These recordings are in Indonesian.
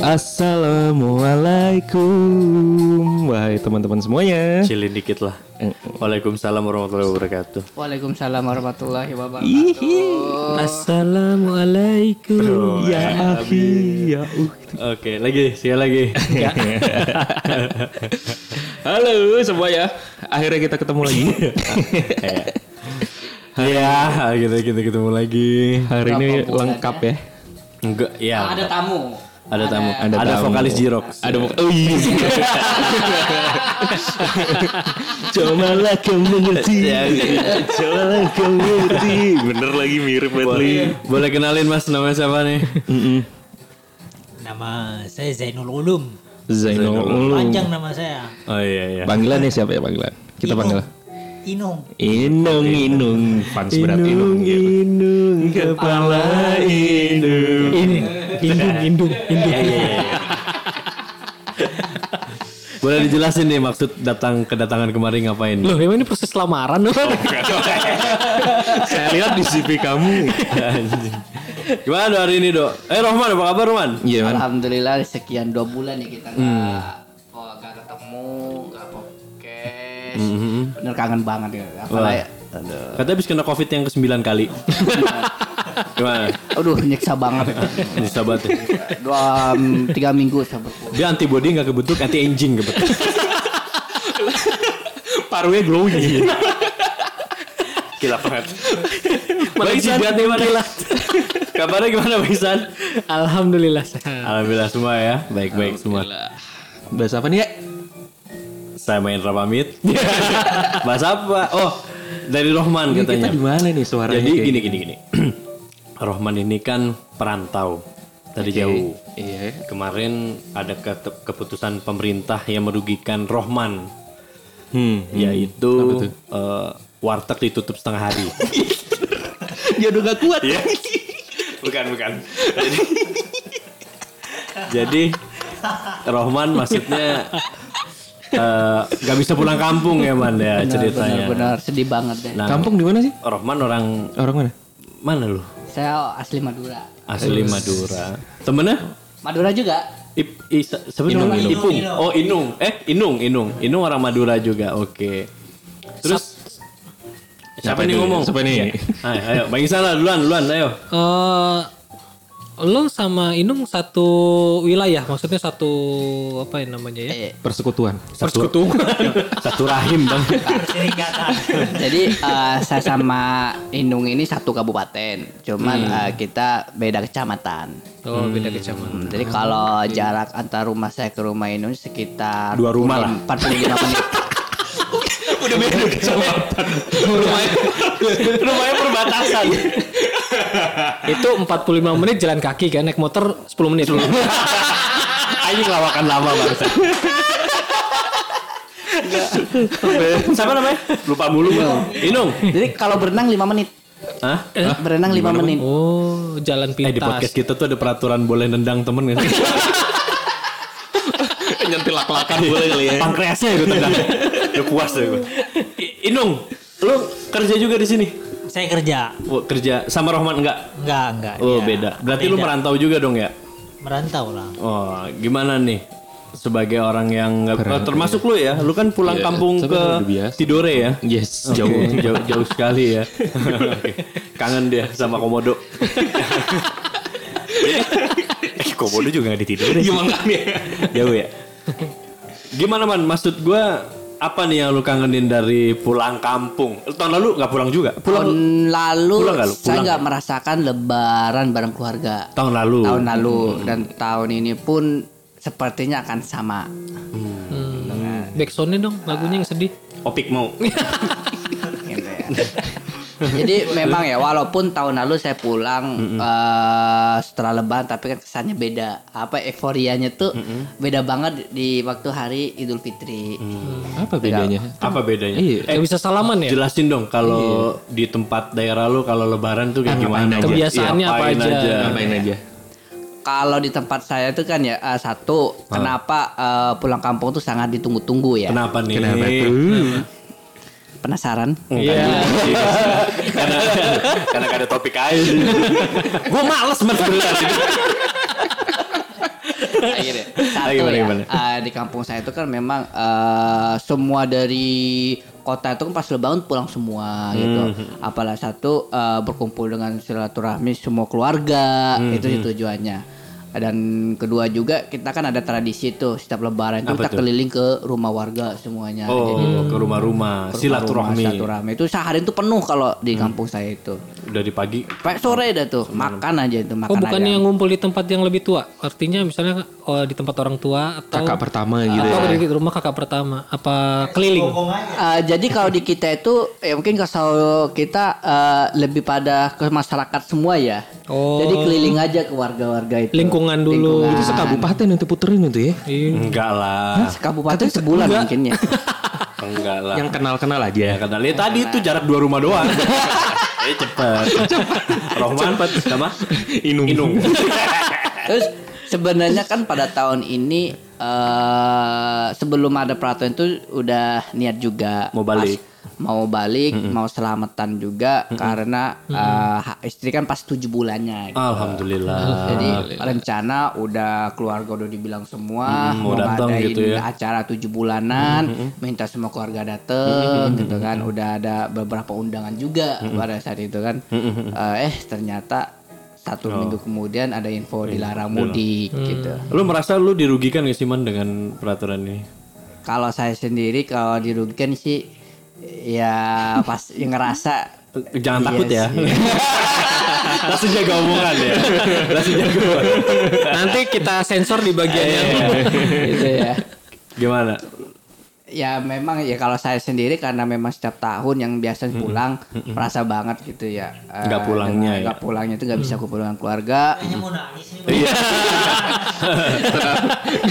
Assalamualaikum Wahai teman-teman semuanya Chillin dikit lah. Waalaikumsalam warahmatullahi wabarakatuh. Waalaikumsalam warahmatullahi wabarakatuh. Assalamualaikum Ya Afi Ya uh. Oke, lagi, sekali lagi. Halo semuanya Akhirnya kita ketemu lagi Ya, kita kita ketemu lagi. Hari ini lengkap ya Enggak, ya. Ada tamu. Ada tamu. Ada Ada, tamu. vokalis Jirox. Ada Oh iya Cobalah kau mengerti Cobalah kau mengerti Bener lagi mirip banget Boleh, boleh kenalin Mas namanya siapa nih? Nama saya Zainul Ulum. Zainul Ulum Panjang nama saya. Oh iya iya. Panggilannya siapa ya panggilan? Kita panggil Inung. Inung Inung Fans berat Inung Inung Kepala Inung Indung, indung, indung. Boleh dijelasin nih maksud datang kedatangan kemarin ngapain? Loh, emang ini proses lamaran loh. Saya lihat di CV kamu. Gimana Do hari ini, Dok? Eh, Rohman, apa kabar, Rohman? Iya man Alhamdulillah sekian dua bulan nih kita nggak oh, nggak ketemu, nggak podcast. Bener kangen banget ya. Apalagi, aduh, Katanya habis kena Covid yang ke-9 kali. Gimana? aduh nyiksa banget. Ini sahabat. Dua tiga minggu saya berpuasa. Dia antibody nggak kebentuk, anti aging kebentuk. Parunya glowing Gila banget. Bang Isan gimana? Kabarnya gimana Bang Isan? Alhamdulillah sehat. Alhamdulillah semua ya, baik-baik semua. Bahas apa nih ya? Saya main pamit. Bahas apa? Oh, dari Rohman Kita katanya. di mana nih suaranya? Jadi gini gini gini. Rohman ini kan perantau dari jauh. Iya Kemarin ada ke- keputusan pemerintah yang merugikan Rohman, Hmm yaitu eh, warteg ditutup setengah hari. Dia udah gak kuat Iya. bukan bukan. Jadi, jadi Rohman maksudnya eh, nggak bisa pulang kampung ya man ya ceritanya. Benar-benar sedih banget deh. Nah, Kampung di mana sih? Rohman orang Orang mana? mana lu? Saya asli Madura. Asli Madura. Temennya? Madura juga. Ip, i, siapa namanya? Ipung. Oh Inung. Eh Inung, Inung. Inung orang Madura juga. Oke. Terus siapa nih dulu? ngomong? Siapa nih? Iya. Ayo, ayo. Bang Isan lah duluan, duluan. Ayo. Eh, lo sama Inung satu wilayah, maksudnya satu apa ya namanya ya? Eh, Persekutuan Satu, satu rahim bang. Jadi eh, saya sama Inung ini satu kabupaten, cuman eh, kita beda kecamatan. Oh, beda kecamatan. Hmm, Jadi kalau jarak antar rumah saya ke rumah Inung sekitar Dua rumah lah. 45 menit. Udah beda kecamatan rumahnya, rumahnya perbatasan. Itu 45 menit jalan kaki kan, naik motor 10 menit. Anjing lawakan lama bangsa. Siapa namanya? Lupa mulu. Inung. Jadi kalau berenang 5 menit. Hah? Berenang 5 menit. Oh, jalan Eh di podcast pintas. kita tuh ada peraturan boleh nendang temen sih? Nyentil lak-lakan boleh kali ya Pankreasnya gue tendang. Udah puas deh gue. Inung, lu kerja juga di sini? Saya kerja. Oh, kerja sama Rohman enggak? Enggak, enggak. Oh Dia beda. Berarti lu beda. merantau juga dong ya? merantau lah. Oh gimana nih? Sebagai orang yang nggak oh, termasuk lu ya, lu kan pulang Iya, kampung ke. Tidore ya? Yes Jauh, Jauh jauh, jauh sekali ya. Kangen dia sama komodo. eh, komodo juga gak ditidore. Gimana nih Jauh ya. Gimana man? Maksud gua apa nih yang lu kangenin dari pulang kampung? Tahun lalu nggak pulang juga? Pulang Tahun lalu Pulang nggak lu? saya Pulang nggak merasakan lebaran bareng keluarga. tahun lalu. Tahun lalu dan tahun ini pun sepertinya akan sama. Backsoundnya dong, lagunya yang sedih. Opik mau. Gitu ya. Jadi memang ya walaupun tahun lalu saya pulang eh, setelah lebaran tapi kan kesannya beda. Apa euforianya tuh beda banget di waktu hari Idul Fitri. Apa bedanya? apa bedanya? Iya. Eh, bisa salaman ya? Jelasin dong kalau di tempat daerah lu kalau lebaran tuh kayak gimana? aja? Kebiasaannya apa Ngapain aja? Ngapain aja? Kalau di tempat saya tuh kan ya eh, satu kenapa eh, pulang kampung tuh sangat ditunggu-tunggu ya. Kenapa nih? Kenapa tuh? Penasaran? Iya. karena karena gak ada topik aja sih. Gue males banget sebenarnya. Akhirnya. Satu Gimana, ya, gimana? eh, di kampung saya itu kan memang eh, semua dari kota itu kan pas lebaran pulang semua gitu. Apalah satu eh, berkumpul dengan silaturahmi semua keluarga itu sih tujuannya. Dan kedua juga kita kan ada tradisi tuh setiap lebaran itu kita tuh? keliling ke rumah warga semuanya. Oh, Jadi ke rumah-rumah, silaturahmi. silaturahmi. Itu sehari itu penuh kalau di kampung saya itu. Udah di pagi. Sampai sore dah tuh makan aja itu makan Oh bukannya yang ngumpul di tempat yang lebih tua? Artinya misalnya oh, di tempat orang tua atau Kakak pertama gitu atau ya. di rumah kakak pertama? Apa keliling? Uh, jadi kalau di kita itu ya mungkin kalau kita uh, lebih pada ke masyarakat semua ya. Oh. Jadi keliling aja ke warga-warga itu. Lingkungan dulu. Lingkungan. Itu sekabupaten itu puterin itu ya. Iya. Enggak lah. Kabupaten sebulan mungkin ya. Enggak lah. Yang kenal-kenal aja. Ya kata lihat tadi itu jarak dua rumah doang. Eh cepet. Rohman sama Inung. Inung. Terus sebenarnya kan pada tahun ini eh sebelum ada peraturan itu udah niat juga Mau balik. Pas- mau balik, mau selamatan juga karena eh, ha- istri kan pas tujuh bulannya. gitu. Alhamdulillah. Jadi rencana udah keluarga udah dibilang semua mau datang ngadain gitu ya. acara tujuh bulanan, minta semua keluarga dateng gitu kan. Udah ada beberapa undangan juga pada saat itu kan. Eh, eh ternyata satu Oh. minggu kemudian ada info Iya, dilarang mudik gitu. Lu merasa lu dirugikan gak sih man dengan peraturan ini? Kalau saya sendiri kalau dirugikan sih ya pas yang ngerasa Jangan Iya takut ya. sih. Langsung jaga omongan ya. Langsung jaga omongan. Nanti kita sensor di bagian yang gitu ya. Gimana? Ya memang ya kalau saya sendiri karena memang setiap tahun yang biasa pulang merasa banget gitu ya. Eh, Nggak pulangnya dengan- ya? Nggak pulangnya itu nggak bisa kumpul dengan keluarga.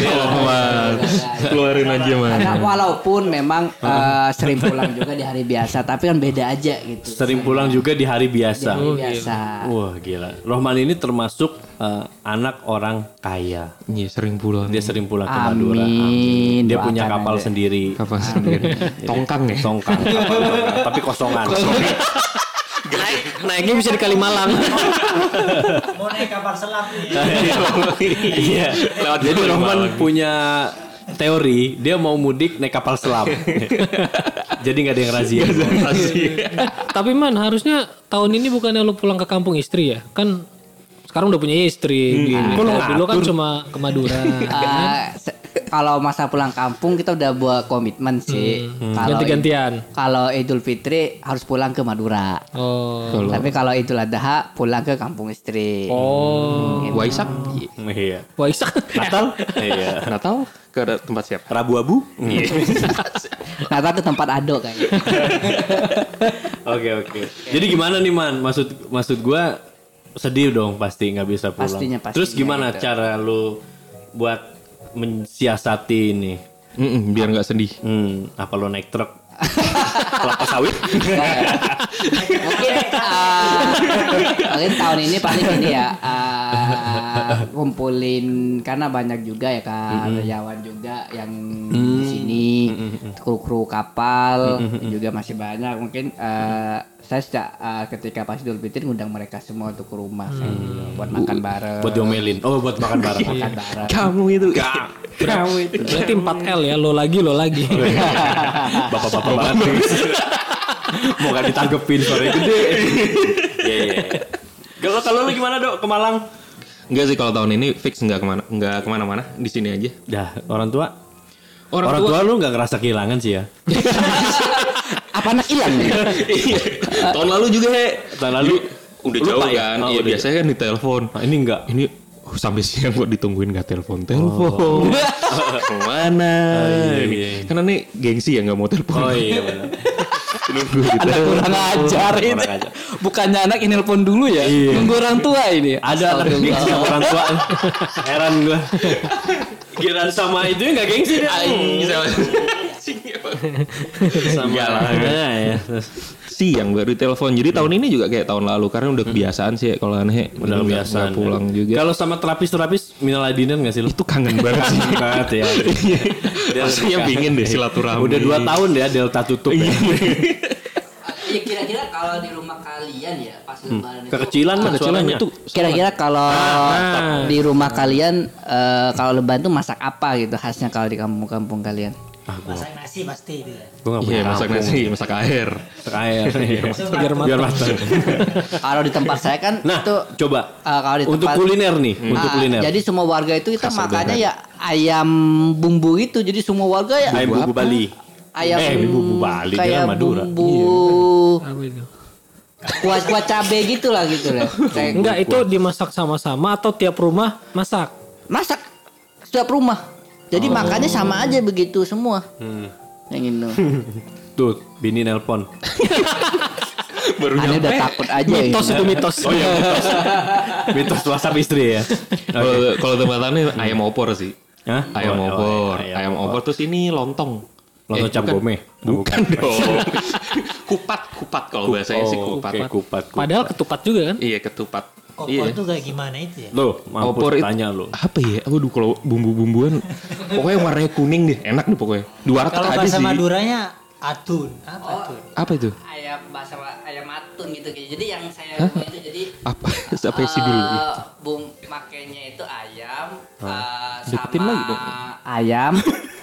Oh, Mas. Keluarin aja mas. Karena walaupun memang eh, sering pulang juga di hari biasa, tapi kan beda aja gitu. Sering pulang juga di hari Di biasa. hari biasa. Wah gila. Rohman ini termasuk eh, anak orang kaya. Iya sering pulang. Dia sering pulang ke Madura. Amin. Dia punya kapal aja. sendiri. Kapal sendiri. Tongkang ya. Kapal tongkang. Tapi kosongan. naik naiknya bisa di Kalimalang. Mau naik kapal selam nih. Iya. Jadi Rohman punya teori dia mau mudik naik kapal selam. Jadi nggak ada yang razia. Tapi man harusnya tahun ini bukannya lu pulang ke kampung istri ya? Kan sekarang udah punya istri. Kok lu Kalau dulu kan cuma ke Madura. Eh, se- kalau masa pulang kampung kita udah buat komitmen sih. Kalau Ganti-gantian. Kalau Idul Fitri harus pulang ke Madura. Oh. Tapi kalau Idul Adha pulang ke kampung istri. Oh. Waisak. Iya. Waisak. Natal? Iya. Natal ke tempat siapa? Rabu Abu? Natal ke tempat Ado kayaknya. Oke oke. Jadi gimana nih man? Maksud maksud gua sedih dong pasti nggak bisa pulang. Pastinya, pastinya Terus gimana gitu. cara lu buat mensiasati ini? Mm-mm, biar nggak sedih. Hmm, apa lo naik truk? Kelapa sawit? mungkin mungkin tahun ini paling ini ya eh, kumpulin karena banyak juga ya kan karyawan juga yang di sini kru kru kapal juga masih banyak mungkin eh, saya sejak eh, ketika pas Idul Fitri ngundang mereka semua untuk ke rumah kayak gitu, buat makan bareng buat diomelin. Oh, buat makan bareng. makan bareng Kamu itu. Kamu itu. Berarti 4L ya, lo lagi, lo lagi. Bapak-bapak banget. Mau gak ditanggepin sore gede. Iya iya. iya. Kalau kalau lu gimana dok ke Malang? Enggak sih kalau tahun ini fix nggak ke mana nggak ke mana-mana di sini aja. Dah orang tua. Orang, Orang, tua, tua, lu nggak ngerasa kehilangan sih ya? apa anak hilang ya? tahun lalu juga he. Tahun lalu udah lupa jauh ya? kan. Oh, Iya biasanya kan di telepon. Nah, ini enggak. Ini oh, sampai siang kok ditungguin nggak telepon telepon. Ke mana? iya, Ini. iya. Karena nih gengsi ya nggak mau telepon. Oh iya benar. Nunggu di Anak telepon. kurang ajar ini. Kurang ajar. Bukannya anak ini nelpon dulu ya? Iya. Nunggu orang tua ini. Ada anak gengsi sama orang tua. Heran gua. Giran sama itu nggak gengsi dia. Sama- Enggak lah. Nah, ya. siang baru telepon. Jadi tahun ini juga kayak tahun lalu karena udah kebiasaan sih ya, kalau aneh Udah nggak pulang juga. Kalau sama terapis-terapis minal adinan nggak sih lu? itu kangen banget sih. banget ya. Nikah. pingin deh silaturahmi. Udah dua tahun ya Delta tutup ya. Ya kira-kira kalau di rumah kalian ya pas lebaran itu Kekecilan mah itu kira-kira kalau Nah. di rumah kalian eh, kalau lebaran tuh masak apa gitu khasnya kalau di kampung-kampung kalian? Masak nasi pasti itu ya. Gue gak punya Iya, masak nasi, masak air. Masak air. Iya. Biar matang. Biar matang. kalau di tempat saya kan Nah, itu coba. eh, kalau di Untuk tempat kuliner nih, untuk Ah, kuliner. Jadi semua warga itu kita makannya ya ayam bumbu itu. Jadi semua warga ya Ayam bumbu Bali. ayam Eh, bumbu Bali, kayak Madura. bumbu Apa itu? kuah kuah cabe gitu lah gitu lah. Enggak, itu dimasak sama-sama atau tiap rumah masak? masak setiap rumah. Jadi makannya sama aja begitu semua. Yang itu. Tuh, bini nelpon. Baru Aneh udah takut aja ya. Mitos itu mitos. Oh iya, mitos. mitos WhatsApp istri ya. Kalau kalau tempatannya ayam opor sih. Hah? Ayam Oh, oh, opor, ayam ayam opor terus ini lontong. Lontong Eh, cap bukan. gome. Bukan dong. kupat, kupat kalau bahasanya sih Oh, kupat. oke, kupat. kupat. Padahal ketupat juga kan? Iya, ketupat. Opor Iya. itu kayak gimana itu ya? Loh, mampus Opor itu tanya lo. apa ya? Waduh kalau bumbu-bumbuan pokoknya warnanya kuning deh, enak deh pokoknya. Dua ratus Kalau ada bahasa sih. Maduranya atun. Apa Oh. atun? Apa itu? Ayam bahasa ayam matun gitu. Jadi yang saya rumah itu jadi Apa? Sampai sih dulu. eh, bung makainya itu ayam eh, Deketin sama lagi dong. ayam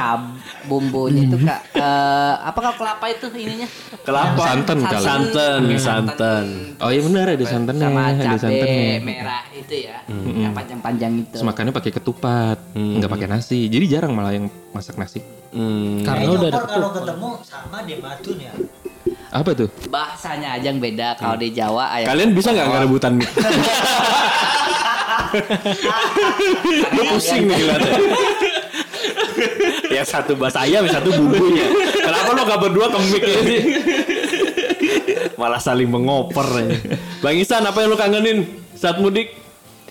cab bumbunya itu kak eh, apa kak kelapa itu ininya Kelapa. Santan kali. Santan, santan. Oh iya benar ada santannya, sama ada cabe santannya. merah itu ya yang panjang-panjang itu Terus makannya pakai ketupat, nggak pakai nasi. Jadi jarang malah yang masak nasi. Hmm. Karena udah ada kalau ketemu sama deh atun ya. Apa tuh? bahasanya aja yang beda kalau di Jawa ayam Kalian bisa nggak nggak rebutan mie? Lu pusing nih liatnya. Yang satu bahasa ayam, yang satu bumbunya. Kenapa lo gak berdua ke mic sih? Malah saling mengoper aja. Bang Isan, apa yang lo kangenin saat mudik?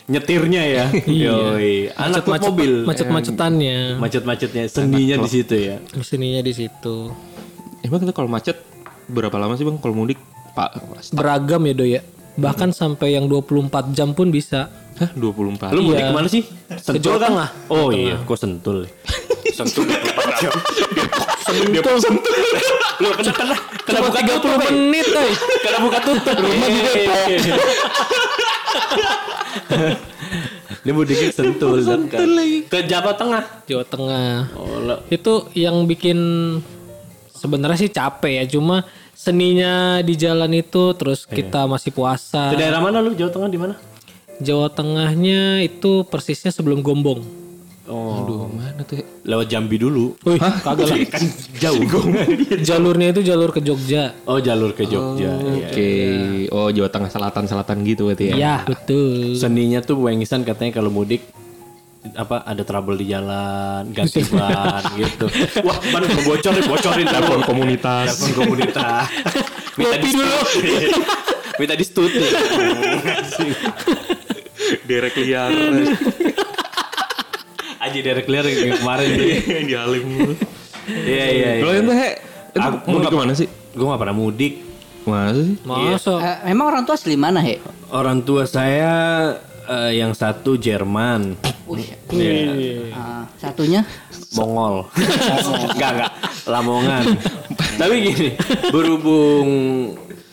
Nyetirnya ya. Yoi. Anak Macet-macet- mobil. Macet-macetannya. Macet-macetnya. Seninya di situ ya. Mesinnya di situ. Emang kita kalau macet berapa lama sih bang kalau mudik? Pak, Beragam ya, Do ya. Bahkan sampai yang 24 jam pun bisa. hah 24. Lu mudik Iya. ke mana sih? Ke Jawa kan? Tengah. Oh iya, kok sentul. Sentul 24 jam. Sentul. Lu kena kena kena buka 30 tutup. eh. menit, coy. Kena buka tutup. Rumah di Depok. Dia mudiknya sentul. Sentul Ke Jawa Tengah. Jawa Tengah. Oh, lo. Itu yang bikin sebenarnya sih capek ya, cuma seninya di jalan itu terus kita masih puasa. Ke daerah mana lu? Jawa Tengah di mana? Jawa Tengahnya itu persisnya sebelum Gombong. Oh, Aduh, mana tuh? ya? lewat Jambi dulu. Wih, kagak lah. Kan jauh. Jalurnya itu jalur ke Jogja. Oh, jalur ke Jogja. Iya. Oke. Oh, Jawa Tengah selatan selatan gitu berarti ya. Iya, betul. Seninya tuh Wengisan katanya kalau mudik apa ada trouble di jalan ganti ban gitu wah ban mau bocor nih bocorin telepon komunitas telepon komunitas minta di dulu minta di stut Derek liar aja derek clear yang kemarin tuh di Halim. iya iya Kalau yang he, itu Aku mudik nggak- ke mana sih? gue gak pernah mudik Mana sih? Masa Eh, memang orang tua asli mana he orang tua saya eh, yang satu Jerman Wih, Iya. ah, satunya Mongol. enggak enggak, Lamongan. Tapi gini, berhubung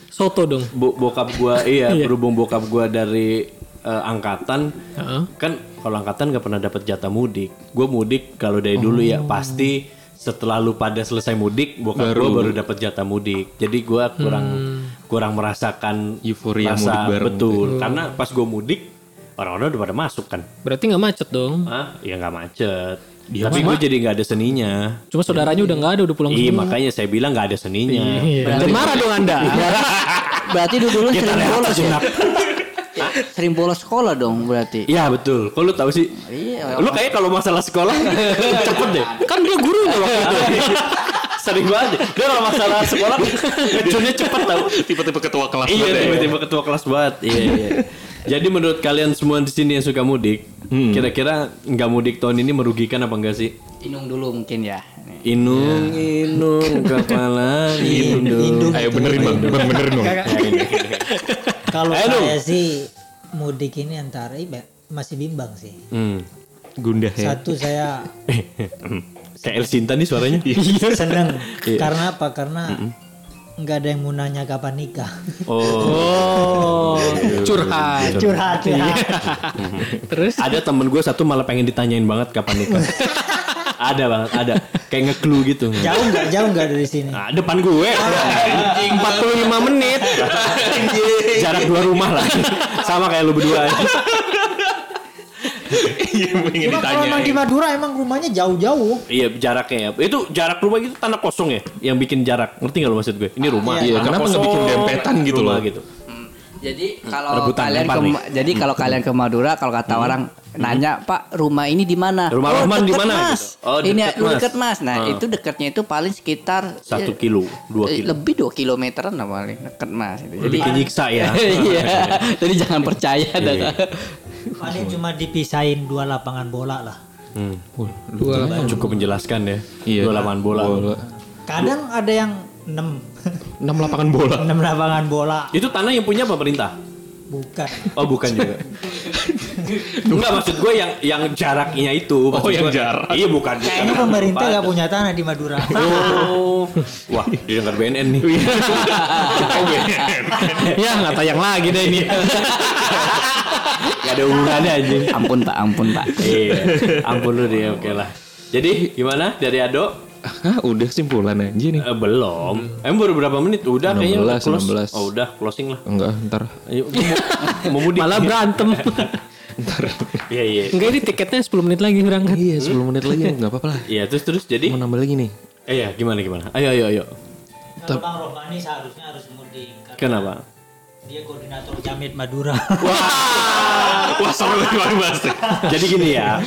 soto dong. bo- bokap gua iya, berhubung bokap gua dari eh, angkatan Heeh. kan kalau angkatan nggak pernah dapat jatah mudik. Gua mudik kalau dari dulu ya pasti setelah lu pada selesai mudik, bokap gua baru dapat jatah mudik. Jadi gua kurang kurang merasakan Euforia rasa- mudik bareng Betul, karena pas gua mudik orang-orang udah pada masuk kan. Berarti nggak macet dong. Hah? Ya nggak macet. Tapi gue jadi nggak ada seninya. Cuma saudaranya udah nggak ada, udah pulang Iya makanya saya bilang nggak ada seninya. Dan marah dong Anda. berarti dulu dulu sering bolos ya. Sering bolos sekolah dong berarti Iya betul. Kok lu tahu sih? Iya, Lu kayak kalau masalah sekolah cepet deh. kan dia gurunya waktu itu. Sering banget. Dia kalau masalah sekolah ngecurnya cepet tau. Tipe-tipe ketua kelas Iya banget ya. tiba-tiba ketua kelas banget. Iya iya. Jadi menurut kalian semua di sini yang suka mudik, kira-kira nggak mudik tahun ini merugikan apa enggak sih? inung dulu mungkin ya Inung, inung, kepala inung. Ayo benerin bang, benerin dong. Kalau saya sih mudik ini antara iba- masih bimbang sih. Hmm. Gundah ya. Satu saya Kayak El Sinta nih suaranya. seneng karena apa? Karena nggak ada yang mau nanya kapan nikah. Oh. Oh, curhat. Curhat ya. Terus Ada temen gue satu malah pengen ditanyain banget kapan nikah. ada banget, ada. Kayak nge-clue gitu. Jauh nggak? Jauh nggak dari sini? Nah, depan gue. 45 menit. Jarak dua rumah lah. Sama kayak lu berdua. Iya, pengen kalau emang di. Madura emang rumahnya jauh-jauh. iya, jaraknya ya. Itu jarak rumah gitu tanah kosong ya yang bikin jarak. Ngerti gak lu maksud gue? Ini rumah. Iya, Tanah kenapa nggak kosong, bikin dempetan gitu loh? gitu. Jadi kalau Rebutan kalian ke jadi kalau kalian ke Madura kalau kata orang nanya Pak rumah ini di mana? Rumah oh, di mana Mas. gitu. Oh, ini deket, lu Mas. deket Mas. Nah Ah. itu dekatnya itu paling sekitar Satu eh, kilo, dua eh, kilo. Lebih dua kilometeran lah paling deket Mas. Jadi Bikin nyiksa ya. iya. Jadi jangan percaya dah. Iya. Paling cuma dipisahin dua lapangan bola lah. Hmm. Cukup menjelaskan ya. Iya. Dua lapangan bola. Kadang ada yang enam, 6 lapangan bola. enam lapangan bola. Itu tanah yang punya pemerintah. Bukan. Oh bukan juga. Enggak maksud gue yang yang jaraknya itu. Maksud Oh, yang gue- jarak. Iya bukan. Kayaknya pemerintah nggak punya tanah di Madura. Oh. Wah, didengar BNN nih. ya nggak tayang lagi deh ini. Gak ada hubungannya anjing. Ampun Pak, ampun Pak. Iya. Ampun lu deh, oke lah. Jadi gimana dari Ado? Hah, udah simpulan aja nih. Eh, belum. Emang baru berapa menit? Udah kayaknya udah 16, close. 16. Oh udah closing lah. Enggak, ntar. Ayo, mau, mau mudik. Malah berantem. Iya iya. Enggak ini tiketnya 10 menit lagi berangkat. Iya, 10 menit lagi enggak apa-apa lah. Iya terus terus jadi. Mau nambah lagi nih. Eh ya gimana gimana? Ayo ayo ayo. Kalau Bang Rohmani seharusnya harus mudik. Kenapa? Dia koordinator Jamit Madura. Wah, seru banget Mas. Jadi gini ya.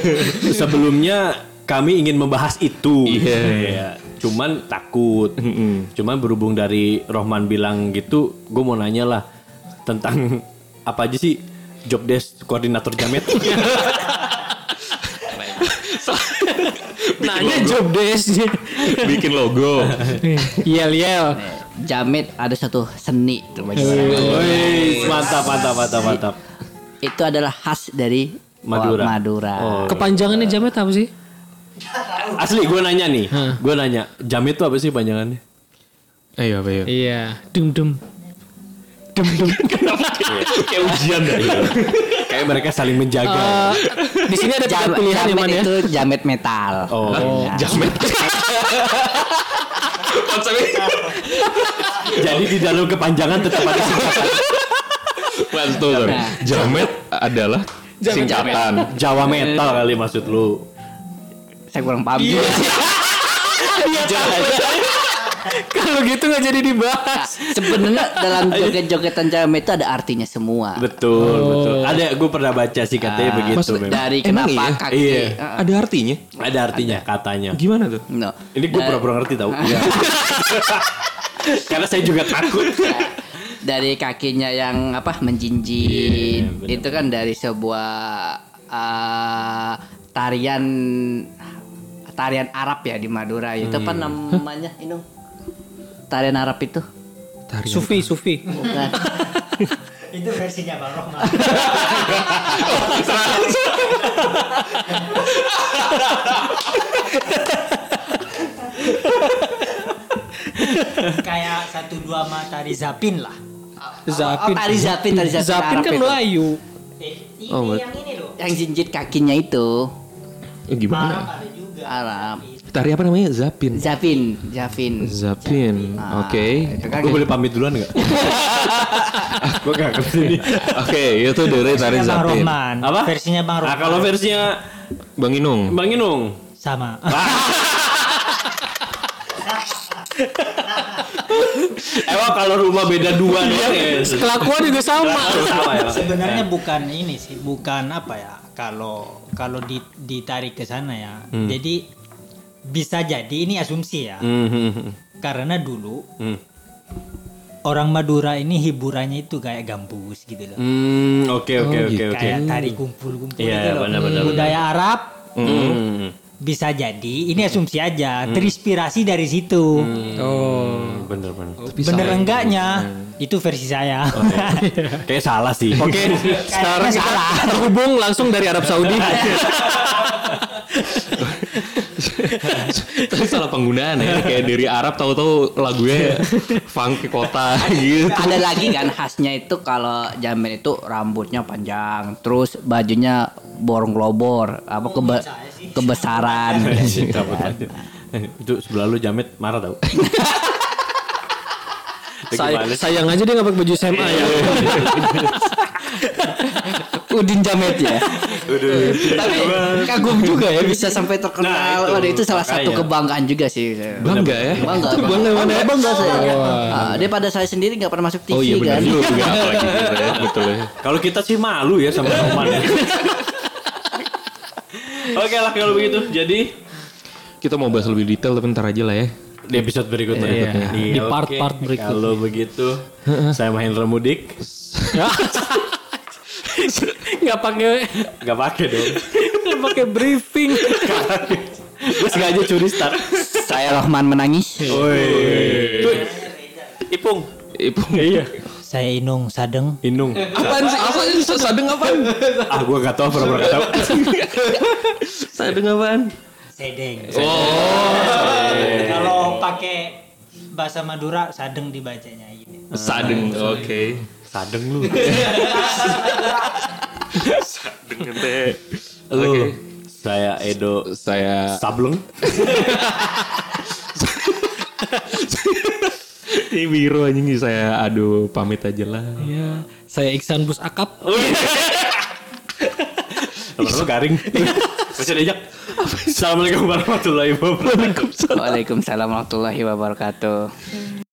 Sebelumnya kami ingin membahas itu. Iya. Cuman takut. Cuman berhubung dari Rohman bilang gitu, gue mau nanya lah tentang apa aja sih job desk koordinator Jamet. Nanya job desk. Bikin logo. Yel yel. Jamit ada satu seni tuh bagi saya. Wih, mantap mantap mantap mantap. Itu adalah khas dari Madura. Madura. Oh. Kepanjangannya jamet apa sih? Asli gue nanya nih, gue nanya Jamet tuh apa sih panjangannya? Eh, apa ya? Iya. Dum dum. Dum dum. Kayak ujian dah. Kayak mereka saling menjaga. Eh, di sini ada tiga Jam- pilihan ya jamet ya. itu jamet metal. Oh. Nah, Jamet. Jadi di dalam kepanjangan tetap ada singkatan. Mantul, Sor. Jamet adalah singkatan. Jawa metal kali maksud lu. Saya kurang paham juga sih. Kalau gitu nggak jadi Nah, dibahas. Sebenarnya dalam joget-jogetan jamet itu ada artinya semua. Betul, betul. Ada gue pernah baca sih katanya Ah, begitu maksud- memang. Dari Emang kenapa iya? kaki. Iya. Ah, Ada artinya? Ada artinya katanya. Gimana tuh? no. Ini gue pura-pura ngerti tau. Karena saya juga takut. dari kakinya yang apa menjinjit itu kan dari sebuah ah, tarian tarian Arab ya di Madura itu apa namanya ini tarian Arab itu Tarian. Sufi Sufi. bukan Itu versinya Bang Rohman. Kayak satu dua mata di Zapin lah. Zapin. Oh, tari Zapin, tari Zapin Zapin Arab kan itu. Melayu. Eh, ini Oh, yang ini loh. yang jinjit kakinya itu Eh, gimana? Arab Tari apa namanya? Zapin. Zapin Zapin Zapin. Oke. itu kan Gue boleh pamit duluan nggak? gue gak ngerti nih. Oke, itu dari tari Bang Zapin. Apa? Versinya Bang Nah, Rohman. kalau versinya Bang Inung. Bang Inung. sama. Emang kalau rumah beda dua doang ya. Kelakuan juga sama. Sama ya. Sebenarnya bukan ini sih, bukan apa ya? Kalau kalau di- ditarik ke sana ya. Jadi bisa jadi ini asumsi ya. Hmm, hmm, hmm. Karena dulu Hmm. orang Madura ini hiburannya itu kayak gambus gitu loh. Hmm, oke oke Oh, oke gitu. oke. Kayak tari kumpul-kumpul Iya, gitu loh. benar, benar, Budaya Arab Hmm. Bisa jadi ini asumsi aja, terinspirasi dari situ. Oh. Bener bener. Bener enggaknya itu versi saya. Kayak salah sih. Oke, sekarang kita terhubung langsung dari Arab Saudi. Tapi salah penggunaan ya kayak dari Arab tahu-tahu lagunya funk kota gitu. ada lagi kan khasnya itu kalau jamet itu rambutnya panjang terus bajunya borong globor apa kebe kebesaran. Eh, Itu sebelah lu jamet marah tau. Say- sayang aja dia nggak pakai baju SMA ya. Udin Jamet ya tapi kagum juga ya bisa sampai terkenal Nah, itu. Waduh, itu salah satu Makanya. kebanggaan juga sih Bangga ya. bangga Itu bangga mana ya? bangga saya Ah, dia pada saya sendiri nggak pernah masuk TV Oh iya benar kan juga apalagi kita ya, betul ya. Kalau kita sih malu ya sama Roman. ya. Oke lah kalau begitu. Jadi Kita mau bahas lebih detail tapi ntar aja lah ya. di episode berikutnya. Berikutnya. Iya, Di part-part berikutnya. Kalau begitu, saya Mahendra Mudik. Nggak pakai Gak pakai dong. nggak pakai briefing. Gue sengaja curi start. saya Rohman menangis Ipung. Ipung. Iya. Saya Inung Sadeng. Inung. Apaan sih? Apa sih? Sadeng apaan? Ah gue gak tau pernah gak tau. Sadeng apaan? Sedeng. Oh. Kalau pakai bahasa Madura Sadeng dibacanya gitu. Sadeng. Oke. Sadeng lu. Sadeng ente. Lu. Saya Edo Saya Sableng. ini biru anjing saya aduh pamit aja lah. Ya, saya Iksan Bus Akap. Lu garing. Bisa diajak. Assalamualaikum warahmatullahi wabarakatuh. Waalaikumsalam warahmatullahi wabarakatuh